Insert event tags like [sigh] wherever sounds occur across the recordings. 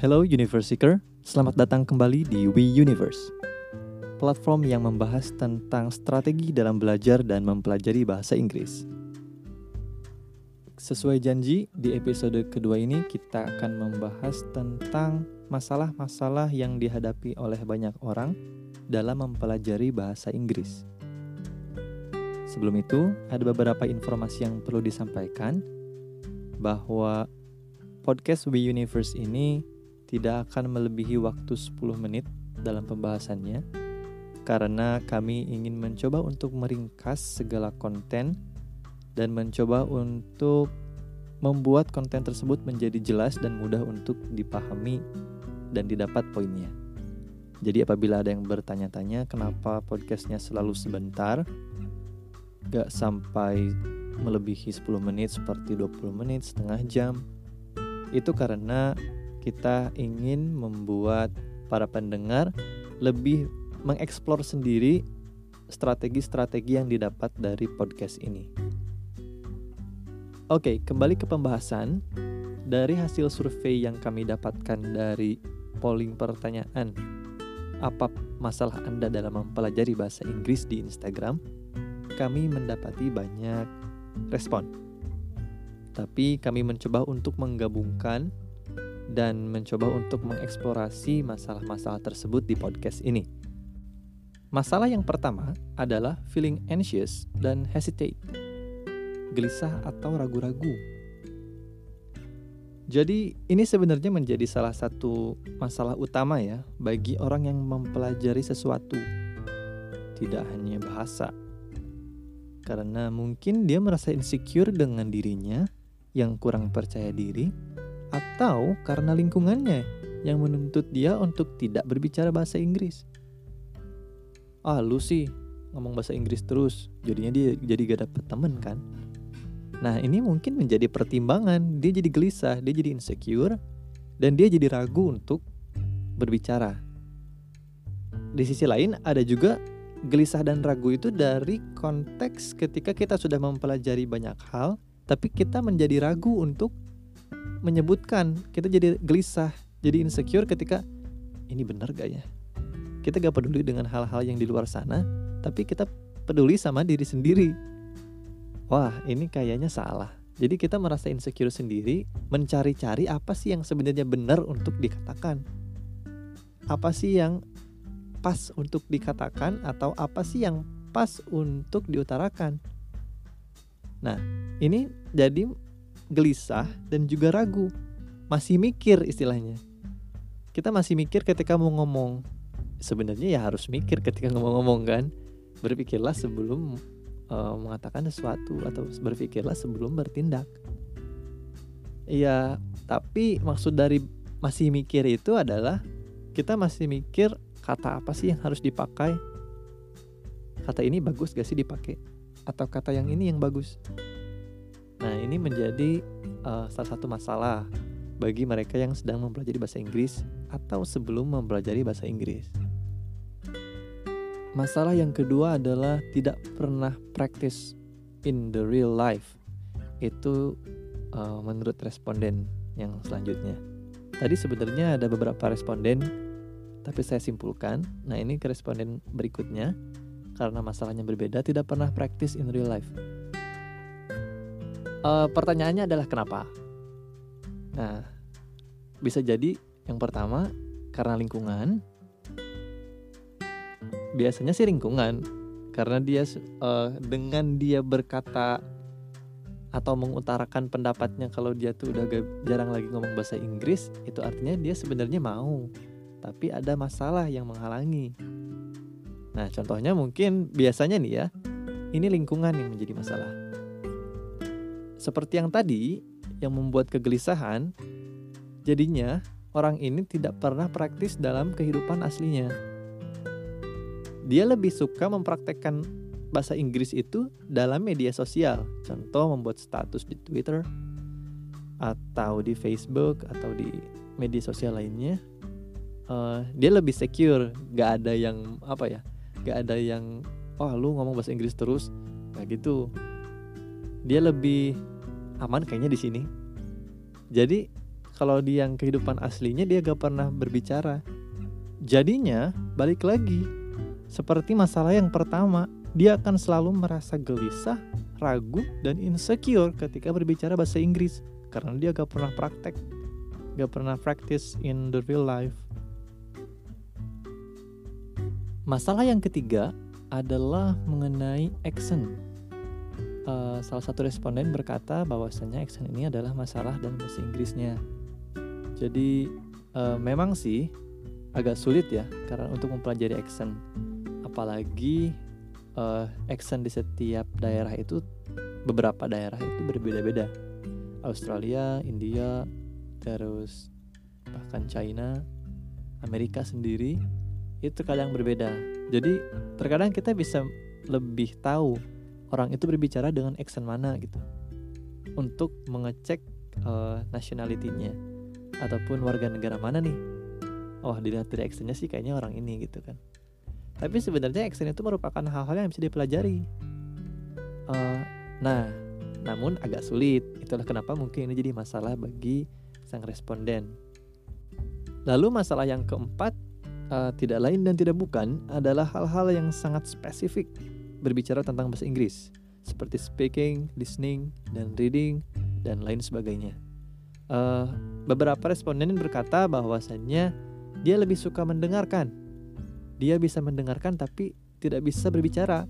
Hello Universe Seeker, selamat datang kembali di We Universe Platform yang membahas tentang strategi dalam belajar dan mempelajari bahasa Inggris. Sesuai janji, di episode kedua ini kita akan membahas tentang masalah-masalah yang dihadapi oleh banyak orang dalam mempelajari bahasa Inggris. Sebelum itu, ada beberapa informasi yang perlu disampaikan bahwa podcast We Universe ini tidak akan melebihi waktu 10 menit dalam pembahasannya karena kami ingin mencoba untuk meringkas segala konten dan mencoba untuk membuat konten tersebut menjadi jelas dan mudah untuk dipahami dan didapat poinnya. Jadi apabila ada yang bertanya-tanya kenapa podcastnya selalu sebentar, gak sampai melebihi 10 menit seperti 20 menit, setengah jam, itu karena kita ingin membuat para pendengar lebih mengeksplor sendiri strategi-strategi yang didapat dari podcast ini. Oke, kembali ke pembahasan. Dari hasil survei yang kami dapatkan dari polling pertanyaan, apa masalah Anda dalam mempelajari bahasa Inggris di Instagram? Kami mendapati banyak respon. Tapi kami mencoba untuk menggabungkan dan mencoba untuk mengeksplorasi masalah-masalah tersebut di podcast ini. Masalah yang pertama adalah feeling anxious dan hesitate, gelisah atau ragu-ragu. Jadi, ini sebenarnya menjadi salah satu masalah utama ya bagi orang yang mempelajari sesuatu, tidak hanya bahasa, karena mungkin dia merasa insecure dengan dirinya yang kurang percaya diri atau karena lingkungannya yang menuntut dia untuk tidak berbicara bahasa Inggris. Ah, lu sih ngomong bahasa Inggris terus, jadinya dia jadi gak dapet temen kan. Nah, ini mungkin menjadi pertimbangan, dia jadi gelisah, dia jadi insecure, dan dia jadi ragu untuk berbicara. Di sisi lain, ada juga gelisah dan ragu itu dari konteks ketika kita sudah mempelajari banyak hal, tapi kita menjadi ragu untuk menyebutkan kita jadi gelisah jadi insecure ketika ini benar gak ya? Kita gak peduli dengan hal-hal yang di luar sana tapi kita peduli sama diri sendiri. Wah ini kayaknya salah. Jadi kita merasa insecure sendiri mencari-cari apa sih yang sebenarnya benar untuk dikatakan? Apa sih yang pas untuk dikatakan atau apa sih yang pas untuk diutarakan? Nah ini jadi gelisah dan juga ragu. Masih mikir istilahnya. Kita masih mikir ketika mau ngomong. Sebenarnya ya harus mikir ketika [laughs] ngomong-ngomong kan. Berpikirlah sebelum uh, mengatakan sesuatu atau berpikirlah sebelum bertindak. Iya, tapi maksud dari masih mikir itu adalah kita masih mikir kata apa sih yang harus dipakai. Kata ini bagus gak sih dipakai? Atau kata yang ini yang bagus? Nah, ini menjadi uh, salah satu masalah bagi mereka yang sedang mempelajari bahasa Inggris atau sebelum mempelajari bahasa Inggris. Masalah yang kedua adalah tidak pernah practice in the real life. Itu uh, menurut responden yang selanjutnya. Tadi sebenarnya ada beberapa responden, tapi saya simpulkan. Nah ini ke responden berikutnya, karena masalahnya berbeda, tidak pernah practice in real life uh, pertanyaannya adalah kenapa? Nah, bisa jadi yang pertama karena lingkungan. Biasanya sih lingkungan, karena dia uh, dengan dia berkata atau mengutarakan pendapatnya kalau dia tuh udah jarang lagi ngomong bahasa Inggris, itu artinya dia sebenarnya mau, tapi ada masalah yang menghalangi. Nah, contohnya mungkin biasanya nih ya, ini lingkungan yang menjadi masalah seperti yang tadi, yang membuat kegelisahan, jadinya orang ini tidak pernah praktis dalam kehidupan aslinya. Dia lebih suka mempraktekkan bahasa Inggris itu dalam media sosial, contoh membuat status di Twitter atau di Facebook atau di media sosial lainnya. Uh, dia lebih secure, gak ada yang apa ya, gak ada yang oh lu ngomong bahasa Inggris terus, kayak gitu dia lebih aman kayaknya di sini. Jadi kalau di yang kehidupan aslinya dia gak pernah berbicara. Jadinya balik lagi seperti masalah yang pertama, dia akan selalu merasa gelisah, ragu, dan insecure ketika berbicara bahasa Inggris karena dia gak pernah praktek, gak pernah practice in the real life. Masalah yang ketiga adalah mengenai accent. Uh, salah satu responden berkata bahwasanya accent ini adalah masalah dalam bahasa Inggrisnya. Jadi uh, memang sih agak sulit ya karena untuk mempelajari accent, apalagi uh, accent di setiap daerah itu beberapa daerah itu berbeda-beda. Australia, India, terus bahkan China, Amerika sendiri itu kadang berbeda. Jadi terkadang kita bisa lebih tahu orang itu berbicara dengan accent mana gitu untuk mengecek uh, nationality-nya ataupun warga negara mana nih. Oh dilihat dari accentnya sih kayaknya orang ini gitu kan. Tapi sebenarnya accent itu merupakan hal-hal yang bisa dipelajari. Uh, nah, namun agak sulit. Itulah kenapa mungkin ini jadi masalah bagi sang responden. Lalu masalah yang keempat uh, tidak lain dan tidak bukan adalah hal-hal yang sangat spesifik berbicara tentang bahasa Inggris seperti speaking, listening, dan reading dan lain sebagainya. Uh, beberapa responden berkata bahwasannya dia lebih suka mendengarkan. Dia bisa mendengarkan tapi tidak bisa berbicara.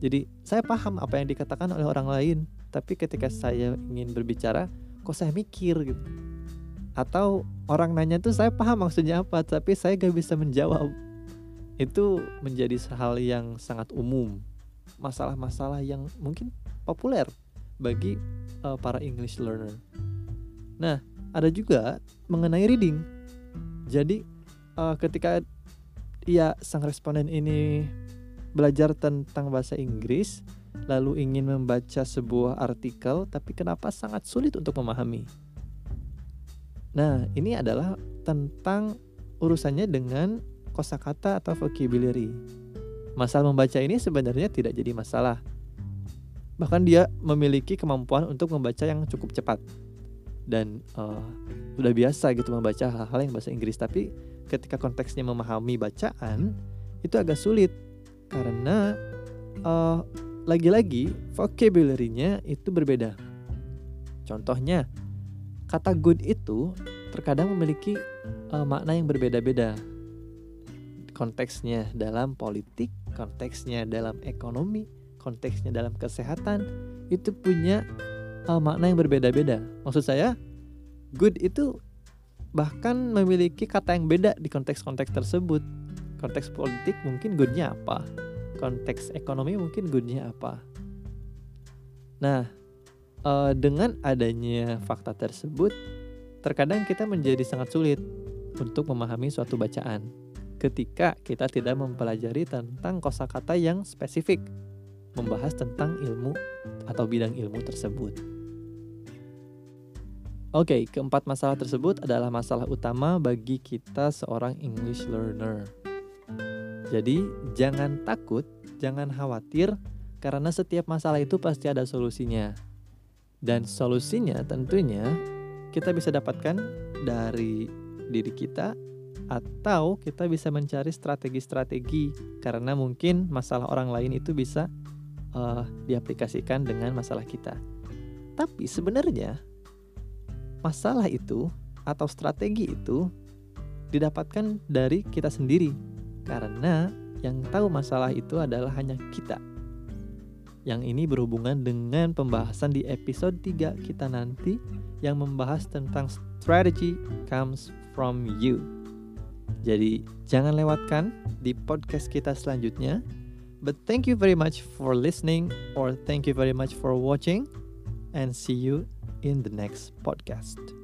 Jadi saya paham apa yang dikatakan oleh orang lain, tapi ketika saya ingin berbicara, kok saya mikir gitu atau orang nanya tuh saya paham maksudnya apa tapi saya gak bisa menjawab itu menjadi hal yang sangat umum masalah-masalah yang mungkin populer bagi uh, para English learner. Nah ada juga mengenai reading. Jadi uh, ketika ia sang responden ini belajar tentang bahasa Inggris lalu ingin membaca sebuah artikel tapi kenapa sangat sulit untuk memahami? Nah, ini adalah tentang urusannya dengan kosakata atau vocabulary. Masalah membaca ini sebenarnya tidak jadi masalah. Bahkan dia memiliki kemampuan untuk membaca yang cukup cepat. Dan uh, udah biasa gitu membaca hal-hal yang bahasa Inggris, tapi ketika konteksnya memahami bacaan itu agak sulit karena uh, lagi-lagi vocabulary-nya itu berbeda. Contohnya, kata good itu terkadang memiliki uh, makna yang berbeda-beda. Konteksnya dalam politik, konteksnya dalam ekonomi, konteksnya dalam kesehatan itu punya uh, makna yang berbeda-beda. Maksud saya, good itu bahkan memiliki kata yang beda di konteks-konteks tersebut. Konteks politik mungkin goodnya apa? Konteks ekonomi mungkin goodnya apa? Nah, uh, dengan adanya fakta tersebut, terkadang kita menjadi sangat sulit untuk memahami suatu bacaan ketika kita tidak mempelajari tentang kosakata yang spesifik, membahas tentang ilmu atau bidang ilmu tersebut. Oke, okay, keempat masalah tersebut adalah masalah utama bagi kita seorang English learner. Jadi, jangan takut, jangan khawatir, karena setiap masalah itu pasti ada solusinya. Dan solusinya tentunya kita bisa dapatkan dari diri kita atau kita bisa mencari strategi-strategi karena mungkin masalah orang lain itu bisa uh, diaplikasikan dengan masalah kita. Tapi sebenarnya masalah itu atau strategi itu didapatkan dari kita sendiri karena yang tahu masalah itu adalah hanya kita yang ini berhubungan dengan pembahasan di episode 3 kita nanti yang membahas tentang strategy comes from you. Jadi jangan lewatkan di podcast kita selanjutnya. But thank you very much for listening or thank you very much for watching and see you in the next podcast.